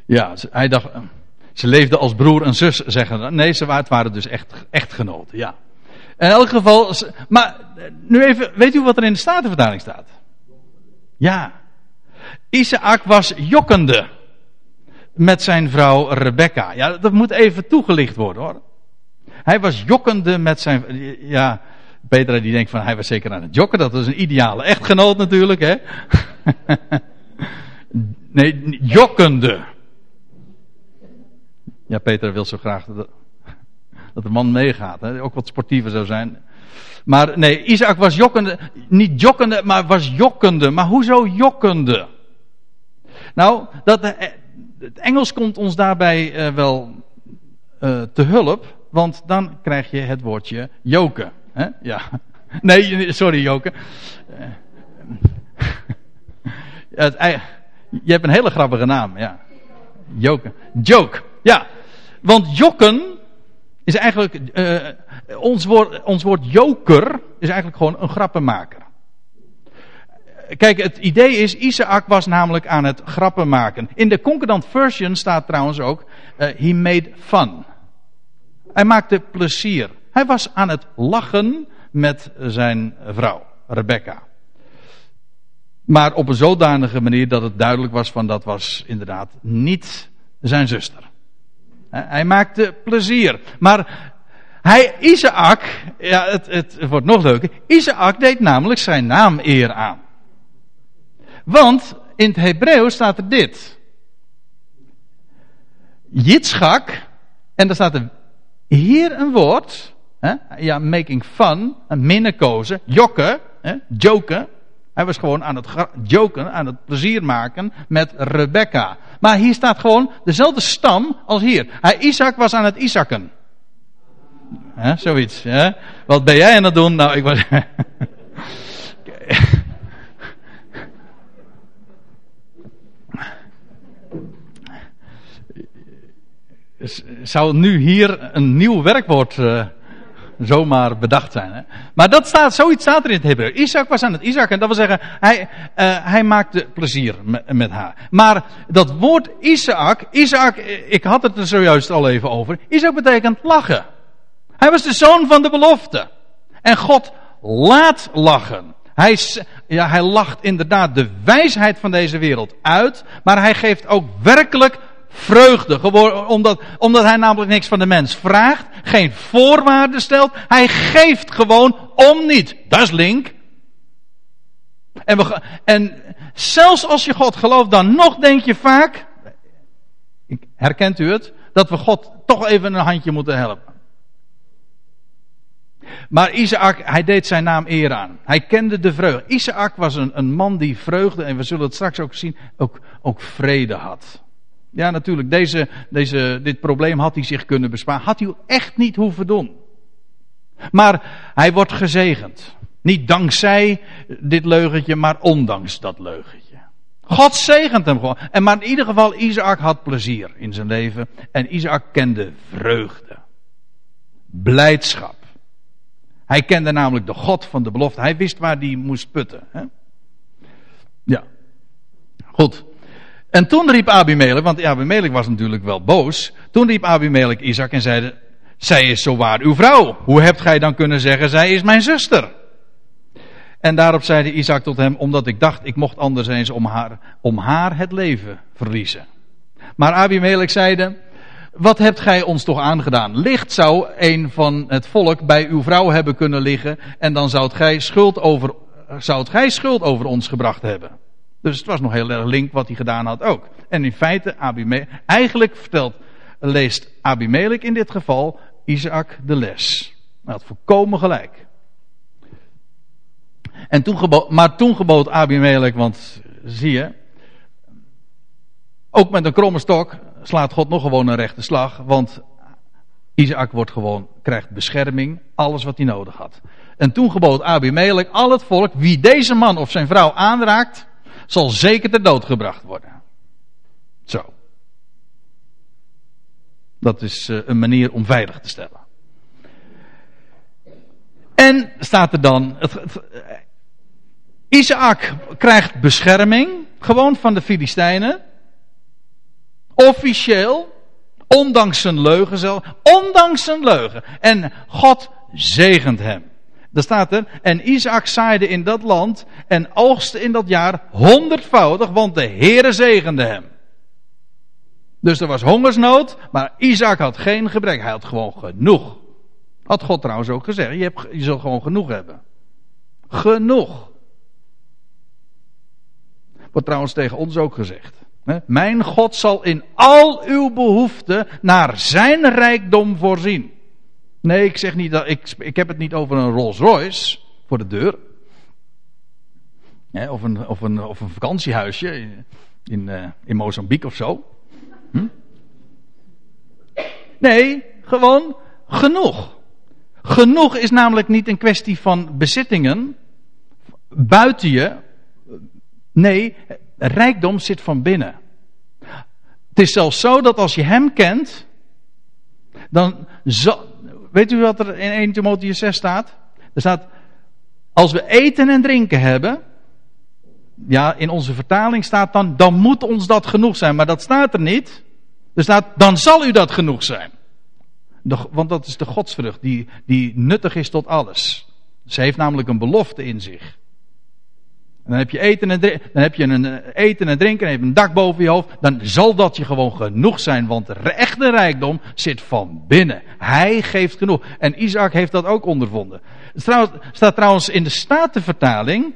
[SPEAKER 1] ja, hij dacht, ze leefden als broer en zus, zeggen Nee, ze waren dus echt echtgenoten, ja. In elk geval, maar nu even, weet u wat er in de Statenvertaling staat? Ja. Isaac was jokkende met zijn vrouw Rebecca. Ja, dat moet even toegelicht worden hoor. Hij was jokkende met zijn. Ja, Petra die denkt van hij was zeker aan het jokken. Dat was een ideale echtgenoot natuurlijk, hè? nee, jokkende. Ja, Petra wil zo graag dat, dat de man meegaat. Hè? Ook wat sportiever zou zijn. Maar nee, Isaac was jokkende. Niet jokkende, maar was jokkende. Maar hoezo jokkende? Nou, dat, eh, het Engels komt ons daarbij uh, wel uh, te hulp, want dan krijg je het woordje joken. Hè? Ja. Nee, sorry joken. het, je hebt een hele grappige naam, ja. Joken. Joke. Ja. Want jokken is eigenlijk. Uh, ons, woord, ons woord joker is eigenlijk gewoon een grappenmaker. Kijk, het idee is, Isaac was namelijk aan het grappen maken. In de Concordant Version staat trouwens ook, uh, he made fun. Hij maakte plezier. Hij was aan het lachen met zijn vrouw, Rebecca. Maar op een zodanige manier dat het duidelijk was van dat was inderdaad niet zijn zuster. Hij maakte plezier. Maar hij, Isaac, ja, het, het wordt nog leuker. Isaac deed namelijk zijn naam eer aan. Want in het Hebreeuws staat er dit. Jitschak, en daar staat er hier een woord, hè, ja, making fun, een minnekozen, jokken, hè, joken. Hij was gewoon aan het joken, aan het plezier maken met Rebecca. Maar hier staat gewoon dezelfde stam als hier. Hij, Isaac was aan het Isaken. Hè, zoiets. Hè? Wat ben jij aan het doen? Nou, ik was. Zou nu hier een nieuw werkwoord uh, zomaar bedacht zijn. Hè? Maar dat staat, zoiets staat er in het Hebreeuws. Isaac was aan het Isaac en dat wil zeggen, hij, uh, hij maakte plezier met, met, haar. Maar dat woord Isaac, Isaac, ik had het er zojuist al even over. Isaac betekent lachen. Hij was de zoon van de belofte. En God laat lachen. Hij, ja, hij lacht inderdaad de wijsheid van deze wereld uit, maar hij geeft ook werkelijk vreugde. Omdat, omdat hij namelijk niks van de mens vraagt, geen voorwaarden stelt. Hij geeft gewoon om niet. Dat is link. En, we, en zelfs als je God gelooft, dan nog denk je vaak, herkent u het, dat we God toch even een handje moeten helpen. Maar Isaac, hij deed zijn naam eer aan. Hij kende de vreugde. Isaac was een, een man die vreugde, en we zullen het straks ook zien, ook, ook vrede had. Ja, natuurlijk, deze, deze, dit probleem had hij zich kunnen besparen. Had hij echt niet hoeven doen. Maar hij wordt gezegend. Niet dankzij dit leugentje, maar ondanks dat leugentje. God zegent hem gewoon. En maar in ieder geval, Isaac had plezier in zijn leven. En Isaac kende vreugde. Blijdschap. Hij kende namelijk de God van de belofte. Hij wist waar hij moest putten. Hè? Ja. Goed. En toen riep Abimelech, want Abimelech was natuurlijk wel boos. Toen riep Abimelech Isaac en zeide, zij is zowaar uw vrouw. Hoe hebt gij dan kunnen zeggen, zij is mijn zuster? En daarop zeide Isaac tot hem, omdat ik dacht, ik mocht anders eens om haar, om haar het leven verliezen. Maar Abimelech zeide, wat hebt gij ons toch aangedaan? Licht zou een van het volk bij uw vrouw hebben kunnen liggen en dan zou gij schuld over, zou gij schuld over ons gebracht hebben. Dus het was nog heel erg link wat hij gedaan had ook. En in feite, Abimelech, eigenlijk vertelt, leest Abimelech in dit geval Isaac de les. Hij had volkomen gelijk. En toen gebood, maar toen gebood Abimelech, want zie je, ook met een kromme stok slaat God nog gewoon een rechte slag, want Isaac wordt gewoon, krijgt bescherming, alles wat hij nodig had. En toen gebood Abimelech al het volk, wie deze man of zijn vrouw aanraakt, zal zeker ter dood gebracht worden. Zo. Dat is eh, een manier om veilig te stellen. En staat er dan, het, het, Isaac krijgt bescherming, gewoon van de Filistijnen. Officieel, ondanks zijn leugen zelf, ondanks zijn leugen. En God zegent hem. Daar staat er, en Isaac zaaide in dat land en oogste in dat jaar honderdvoudig, want de Heere zegende hem. Dus er was hongersnood, maar Isaac had geen gebrek. Hij had gewoon genoeg. Had God trouwens ook gezegd, je, hebt, je zult gewoon genoeg hebben. Genoeg. Wordt trouwens tegen ons ook gezegd. Mijn God zal in al uw behoeften naar zijn rijkdom voorzien. Nee, ik zeg niet dat. Ik, ik heb het niet over een Rolls Royce voor de deur. of, een, of, een, of een vakantiehuisje. In, uh, in Mozambique of zo. Hm? Nee, gewoon genoeg. Genoeg is namelijk niet een kwestie van bezittingen buiten je. Nee, rijkdom zit van binnen. Het is zelfs zo dat als je hem kent, dan. Zo, weet u wat er in 1 Timotheüs 6 staat? Er staat. Als we eten en drinken hebben. Ja, in onze vertaling staat dan. Dan moet ons dat genoeg zijn. Maar dat staat er niet. Er staat. Dan zal u dat genoeg zijn. want dat is de godsvrucht die, die nuttig is tot alles. Ze heeft namelijk een belofte in zich dan heb je eten en drinken, dan heb je een eh, eten en drinken en heb je een dak boven je hoofd. Dan zal dat je gewoon genoeg zijn, want de echte rijkdom zit van binnen. Hij geeft genoeg. En Isaac heeft dat ook ondervonden. Het staat trouwens in de Statenvertaling.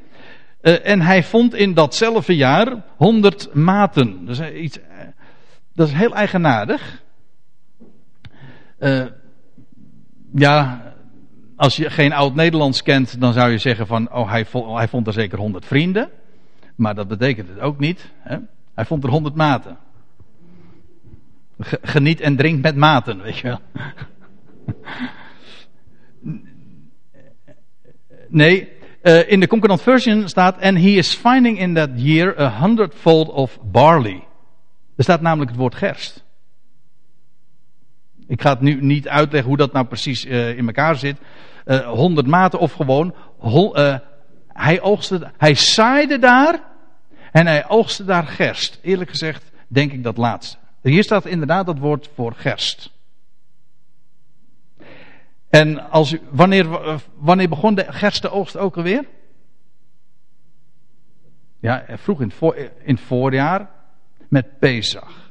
[SPEAKER 1] Uh, en hij vond in datzelfde jaar 100 maten. Dat is, iets, uh, dat is heel eigenaardig. Ja, als je geen oud-Nederlands kent, dan zou je zeggen van, oh hij vond, hij vond er zeker honderd vrienden. Maar dat betekent het ook niet. Hè? Hij vond er honderd maten. Geniet en drink met maten, weet je wel. Nee, uh, in de Concordant Version staat, and he is finding in that year a hundredfold of barley. Er staat namelijk het woord gerst. Ik ga het nu niet uitleggen hoe dat nou precies uh, in elkaar zit. Uh, eh, 100 maten of gewoon. Uh, hij, oogste, hij zaaide daar en hij oogste daar gerst. Eerlijk gezegd denk ik dat laatste. Hier staat inderdaad dat woord voor gerst. En als wanneer, wanneer begon de gerstenoogst ook alweer? Ja, vroeg in het, voor, in het voorjaar met Pesach.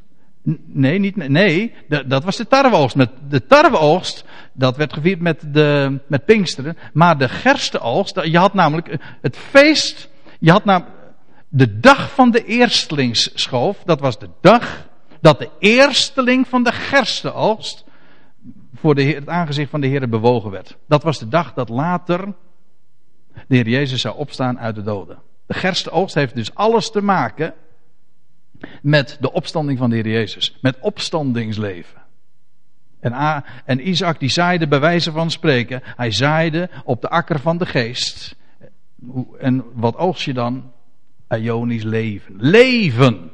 [SPEAKER 1] Nee, niet, nee dat was de tarweoogst. Met de tarweoogst, dat werd gevierd met, de, met Pinksteren. Maar de gerstenoogst, je had namelijk het feest, je had namelijk de dag van de eerstelingsschoof. Dat was de dag dat de eersteling van de gerstenoogst voor de het aangezicht van de Heer bewogen werd. Dat was de dag dat later de Heer Jezus zou opstaan uit de doden. De gerstenoogst heeft dus alles te maken met de opstanding van de Heer Jezus. Met opstandingsleven. En, en Isaac die zaaide bij wijze van spreken. Hij zaaide op de akker van de geest. En wat oogst je dan? Ionisch leven. Leven!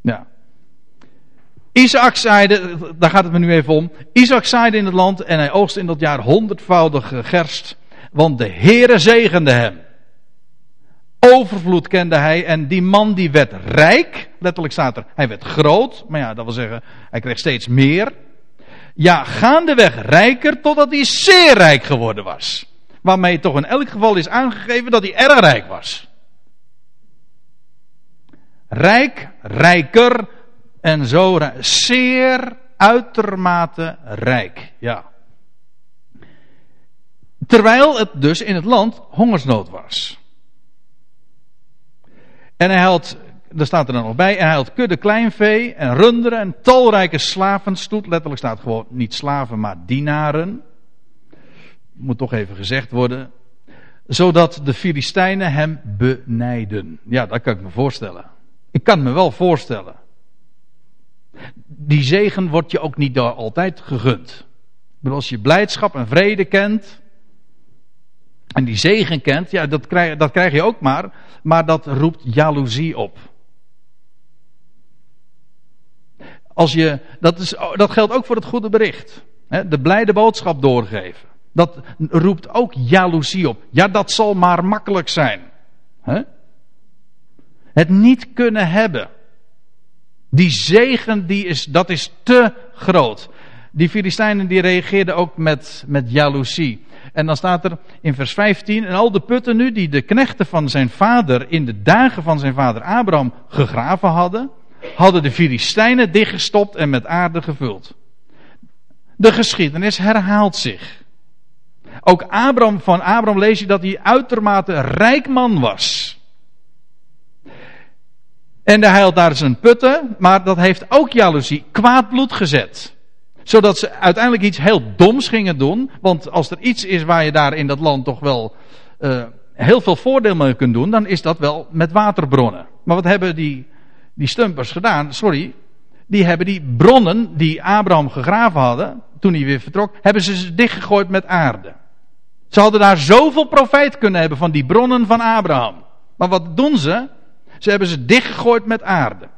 [SPEAKER 1] Ja. Isaac zaaide, daar gaat het me nu even om. Isaac zaaide in het land en hij oogste in dat jaar honderdvoudige gerst. Want de Heere zegende hem. Overvloed kende hij en die man die werd rijk. Letterlijk staat er, hij werd groot. Maar ja, dat wil zeggen, hij kreeg steeds meer. Ja, gaandeweg rijker totdat hij zeer rijk geworden was. Waarmee toch in elk geval is aangegeven dat hij erg rijk was. Rijk, rijker en zo zeer uitermate rijk. Ja. Terwijl het dus in het land hongersnood was. En hij had, daar staat er dan nog bij, en hij had kudde kleinvee en runderen en talrijke slavenstoet. Letterlijk staat gewoon niet slaven, maar dienaren. Moet toch even gezegd worden. Zodat de Filistijnen hem benijden. Ja, dat kan ik me voorstellen. Ik kan me wel voorstellen. Die zegen wordt je ook niet altijd gegund. als je blijdschap en vrede kent, en die zegen kent, ja, dat krijg, dat krijg je ook maar, maar dat roept jaloezie op. Als je, dat, is, dat geldt ook voor het goede bericht. Hè, de blijde boodschap doorgeven. Dat roept ook jaloezie op. Ja, dat zal maar makkelijk zijn. Hè? Het niet kunnen hebben. Die zegen, die is, dat is te groot. Die Filistijnen die reageerden ook met, met jaloezie. En dan staat er in vers 15, en al de putten nu die de knechten van zijn vader in de dagen van zijn vader Abraham gegraven hadden, hadden de Filistijnen dichtgestopt en met aarde gevuld. De geschiedenis herhaalt zich. Ook Abraham, van Abraham lees je dat hij uitermate rijk man was. En hij had daar zijn putten, maar dat heeft ook jaloezie kwaad bloed gezet zodat ze uiteindelijk iets heel doms gingen doen. Want als er iets is waar je daar in dat land toch wel uh, heel veel voordeel mee kunt doen, dan is dat wel met waterbronnen. Maar wat hebben die, die stumpers gedaan? Sorry, die hebben die bronnen die Abraham gegraven hadden, toen hij weer vertrok, hebben ze dichtgegooid met aarde. Ze hadden daar zoveel profijt kunnen hebben van die bronnen van Abraham. Maar wat doen ze? Ze hebben ze dichtgegooid met aarde.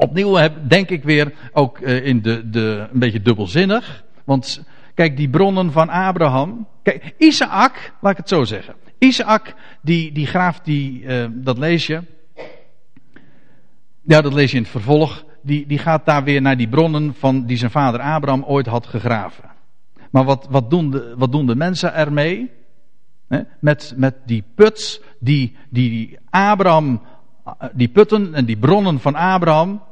[SPEAKER 1] Opnieuw denk ik weer ook eh, in de, de, een beetje dubbelzinnig. Want kijk, die bronnen van Abraham. Kijk, Isaac, laat ik het zo zeggen. Isaac, die, die graaft, die, uh, dat lees je. Ja, dat lees je in het vervolg. Die, die gaat daar weer naar die bronnen van die zijn vader Abraham ooit had gegraven. Maar wat, wat, doen, de, wat doen de mensen ermee? Met, met die puts, die, die Abraham, die putten en die bronnen van Abraham.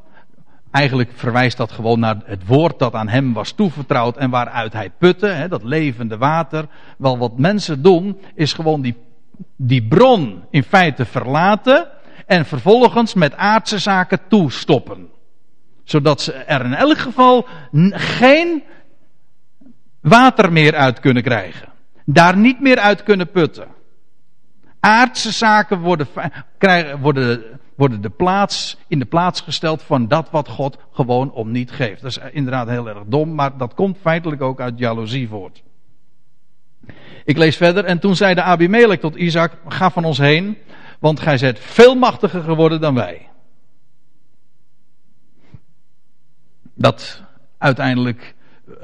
[SPEAKER 1] Eigenlijk verwijst dat gewoon naar het woord dat aan hem was toevertrouwd en waaruit hij putte, hè, dat levende water. Wel, wat mensen doen, is gewoon die, die bron in feite verlaten en vervolgens met aardse zaken toestoppen. Zodat ze er in elk geval geen water meer uit kunnen krijgen. Daar niet meer uit kunnen putten. Aardse zaken worden, krijgen, worden, worden de plaats, in de plaats gesteld van dat wat God gewoon om niet geeft. Dat is inderdaad heel erg dom, maar dat komt feitelijk ook uit jaloezie voort. Ik lees verder. En toen zei de Abimelech tot Isaac: Ga van ons heen, want gij zijt veel machtiger geworden dan wij. Dat uiteindelijk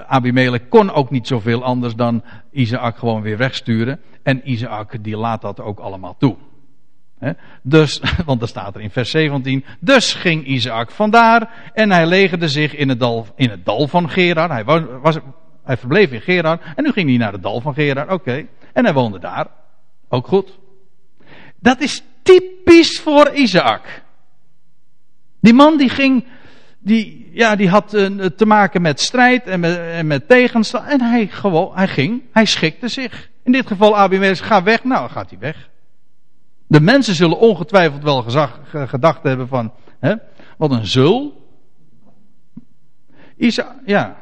[SPEAKER 1] Abimelech kon ook niet zoveel anders dan Isaac gewoon weer wegsturen. En Isaac die laat dat ook allemaal toe. Dus, want er staat er in vers 17. Dus ging Isaac vandaar en hij legerde zich in het dal, in het dal van Gerar. Hij, was, hij verbleef in Gerar en nu ging hij naar het dal van Gerar. Oké. En hij woonde daar. Ook goed. Dat is typisch voor Isaac. Die man die ging, die, ja, die had uh, te maken met strijd en met, en met tegenstand. En hij, gewoon, hij ging, hij schikte zich. In dit geval Abimelech, ga weg. Nou, gaat hij weg. De mensen zullen ongetwijfeld wel gezag, gedacht hebben van, hè, wat een zul. Isa, ja.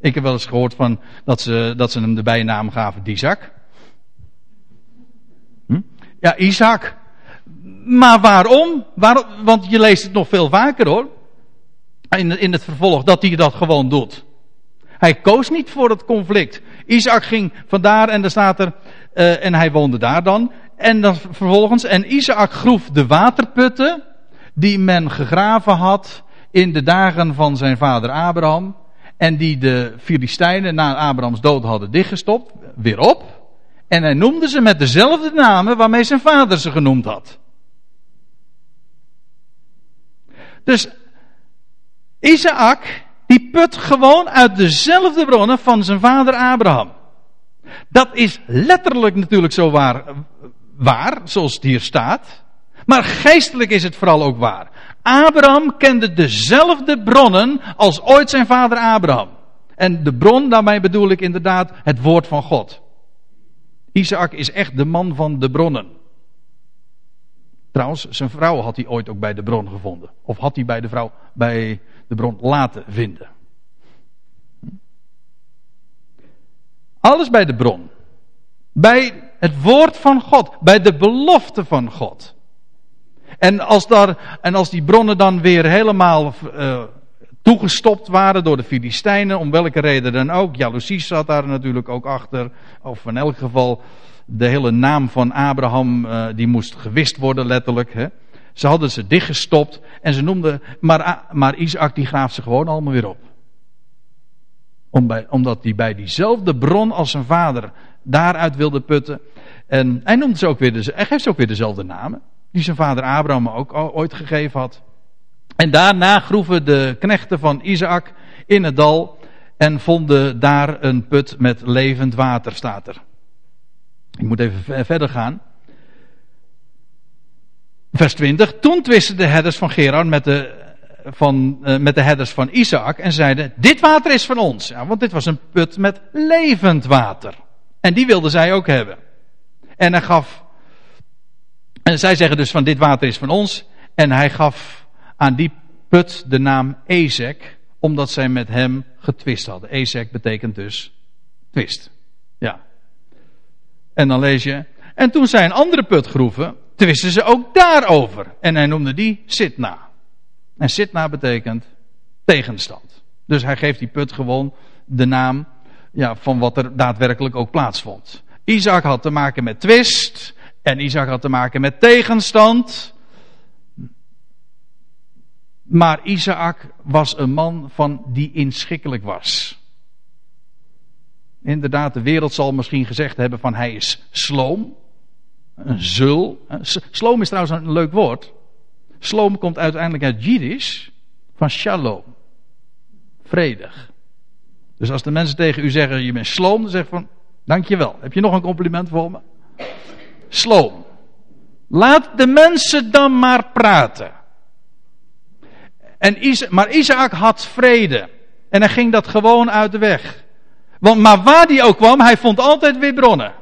[SPEAKER 1] Ik heb wel eens gehoord van dat ze, dat ze hem de bijnaam gaven Isaac. Hm? Ja, Isaac. Maar waarom? waarom? Want je leest het nog veel vaker hoor. In, in het vervolg dat hij dat gewoon doet. Hij koos niet voor het conflict. Isaac ging vandaar en er staat er. Uh, en hij woonde daar dan. En dan vervolgens. En Isaac groef de waterputten. die men gegraven had. in de dagen van zijn vader Abraham. En die de Filistijnen na Abrahams dood hadden dichtgestopt. weer op. En hij noemde ze met dezelfde namen waarmee zijn vader ze genoemd had. Dus Isaac, die put gewoon uit dezelfde bronnen van zijn vader Abraham. Dat is letterlijk natuurlijk zo waar, waar, zoals het hier staat. Maar geestelijk is het vooral ook waar. Abraham kende dezelfde bronnen als ooit zijn vader Abraham. En de bron, daarmee bedoel ik inderdaad het woord van God. Isaac is echt de man van de bronnen. Trouwens, zijn vrouw had hij ooit ook bij de bron gevonden. Of had hij bij de vrouw bij de bron laten vinden. Alles bij de bron. Bij het woord van God. Bij de belofte van God. En als, daar, en als die bronnen dan weer helemaal uh, toegestopt waren door de Filistijnen, om welke reden dan ook. Jaloezie zat daar natuurlijk ook achter. Of in elk geval de hele naam van Abraham, uh, die moest gewist worden letterlijk. Hè. Ze hadden ze dichtgestopt en ze noemden, maar, maar Isaac die graaft ze gewoon allemaal weer op. Om bij, omdat hij bij diezelfde bron als zijn vader daaruit wilde putten. En hij noemt ze ook weer, de, hij geeft ze ook weer dezelfde namen. Die zijn vader Abraham ook ooit gegeven had. En daarna groeven de knechten van Isaac in het dal en vonden daar een put met levend water, staat er. Ik moet even verder gaan. Vers 20. Toen twisten de herders van Gerar met de, van, uh, met de herders van Isaac en zeiden: Dit water is van ons. Ja, want dit was een put met levend water. En die wilden zij ook hebben. En hij gaf. En zij zeggen dus: van dit water is van ons. En hij gaf aan die put de naam Ezek, omdat zij met hem getwist hadden. Ezek betekent dus twist. Ja. En dan lees je. En toen zij een andere put groeven, twisten ze ook daarover. En hij noemde die Sitna. En Sitna betekent tegenstand. Dus hij geeft die put gewoon de naam ja, van wat er daadwerkelijk ook plaatsvond. Isaac had te maken met twist. En Isaac had te maken met tegenstand. Maar Isaac was een man van die inschikkelijk was. Inderdaad, de wereld zal misschien gezegd hebben van hij is sloom. Een zul. Sloom is trouwens een leuk woord. Sloom komt uiteindelijk uit Jiddisch. Van shalom. Vredig. Dus als de mensen tegen u zeggen je bent sloom, dan zeg je van dankjewel. Heb je nog een compliment voor me? Sloom. Laat de mensen dan maar praten. En Isa maar Isaac had vrede. En hij ging dat gewoon uit de weg. Want, maar waar hij ook kwam, hij vond altijd weer bronnen.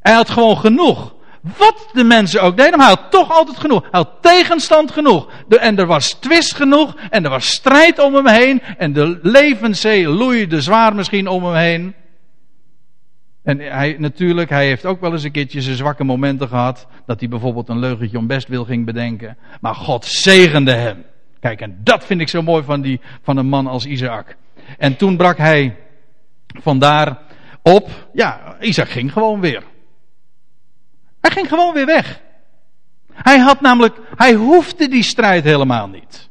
[SPEAKER 1] Hij had gewoon genoeg. Wat de mensen ook deden, maar hij had toch altijd genoeg. Hij had tegenstand genoeg. en er was twist genoeg. En er was strijd om hem heen. En de levenszee loeide zwaar misschien om hem heen. En hij, natuurlijk, hij heeft ook wel eens een keertje zijn zwakke momenten gehad. Dat hij bijvoorbeeld een leugentje om best wil ging bedenken. Maar God zegende hem. Kijk, en dat vind ik zo mooi van, die, van een man als Isaac. En toen brak hij vandaar op. Ja, Isaac ging gewoon weer. Hij ging gewoon weer weg. Hij had namelijk, hij hoefde die strijd helemaal niet.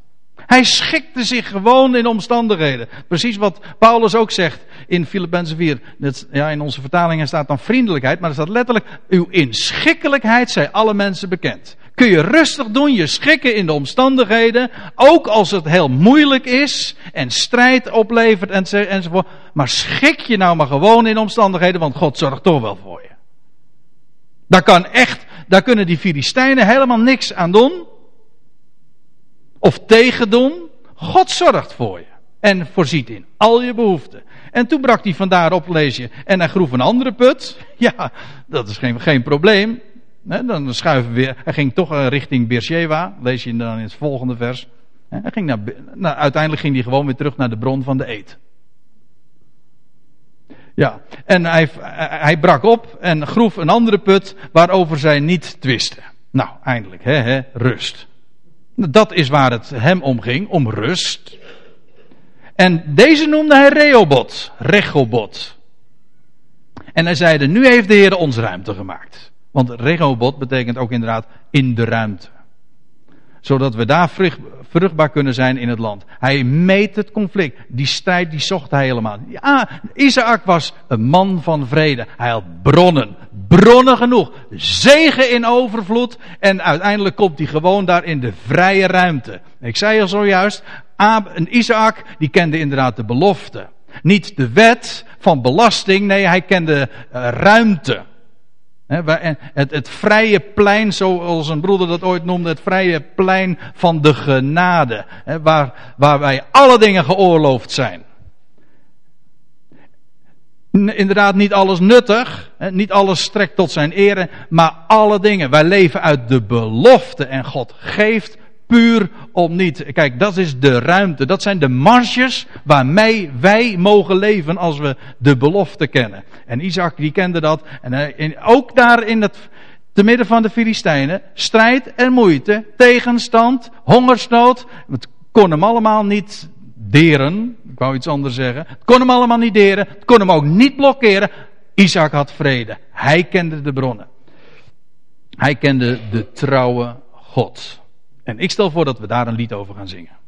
[SPEAKER 1] Hij schikte zich gewoon in omstandigheden. Precies wat Paulus ook zegt in Filippenzen 4. Dat, ja, in onze vertalingen staat dan vriendelijkheid, maar er staat letterlijk: Uw inschikkelijkheid zij alle mensen bekend. Kun je rustig doen, je schikken in de omstandigheden, ook als het heel moeilijk is en strijd oplevert enzovoort. Maar schik je nou maar gewoon in omstandigheden, want God zorgt toch wel voor je. Daar kan echt, daar kunnen die Filistijnen helemaal niks aan doen. Of tegen doen. God zorgt voor je. En voorziet in al je behoeften. En toen brak hij vandaar op, lees je. En hij groef een andere put. Ja, dat is geen, geen probleem. dan schuiven we weer. Hij ging toch eh, richting Beersheba. Lees je dan in het volgende vers. Hij ging naar, nou, uiteindelijk ging hij gewoon weer terug naar de bron van de eet. Ja, en hij, hij brak op en groef een andere put waarover zij niet twisten. Nou, eindelijk, hè, hè, rust. Dat is waar het hem om ging, om rust. En deze noemde hij Rehoboth, Rechobot. En hij zeide, nu heeft de Heer ons ruimte gemaakt. Want Rehoboth betekent ook inderdaad in de ruimte. Zodat we daar vruchtbaar kunnen zijn in het land. Hij meet het conflict. Die strijd die zocht hij helemaal. Ja, Isaac was een man van vrede. Hij had bronnen. Bronnen genoeg. Zegen in overvloed. En uiteindelijk komt hij gewoon daar in de vrije ruimte. Ik zei al zojuist. Isaac die kende inderdaad de belofte. Niet de wet van belasting. Nee, hij kende uh, ruimte. Het, het vrije plein, zoals een broeder dat ooit noemde, het vrije plein van de genade. Waar, waarbij alle dingen geoorloofd zijn. Inderdaad, niet alles nuttig, niet alles strekt tot zijn ere, maar alle dingen. Wij leven uit de belofte en God geeft puur om niet. Kijk, dat is de ruimte. Dat zijn de marges waarmee wij mogen leven als we de belofte kennen. En Isaac die kende dat. En ook daar in het, te midden van de Filistijnen, strijd en moeite, tegenstand, hongersnood. Het kon hem allemaal niet deren. Ik wou iets anders zeggen. Het kon hem allemaal niet deren. Het kon hem ook niet blokkeren. Isaac had vrede. Hij kende de bronnen. Hij kende de trouwe God. En ik stel voor dat we daar een lied over gaan zingen.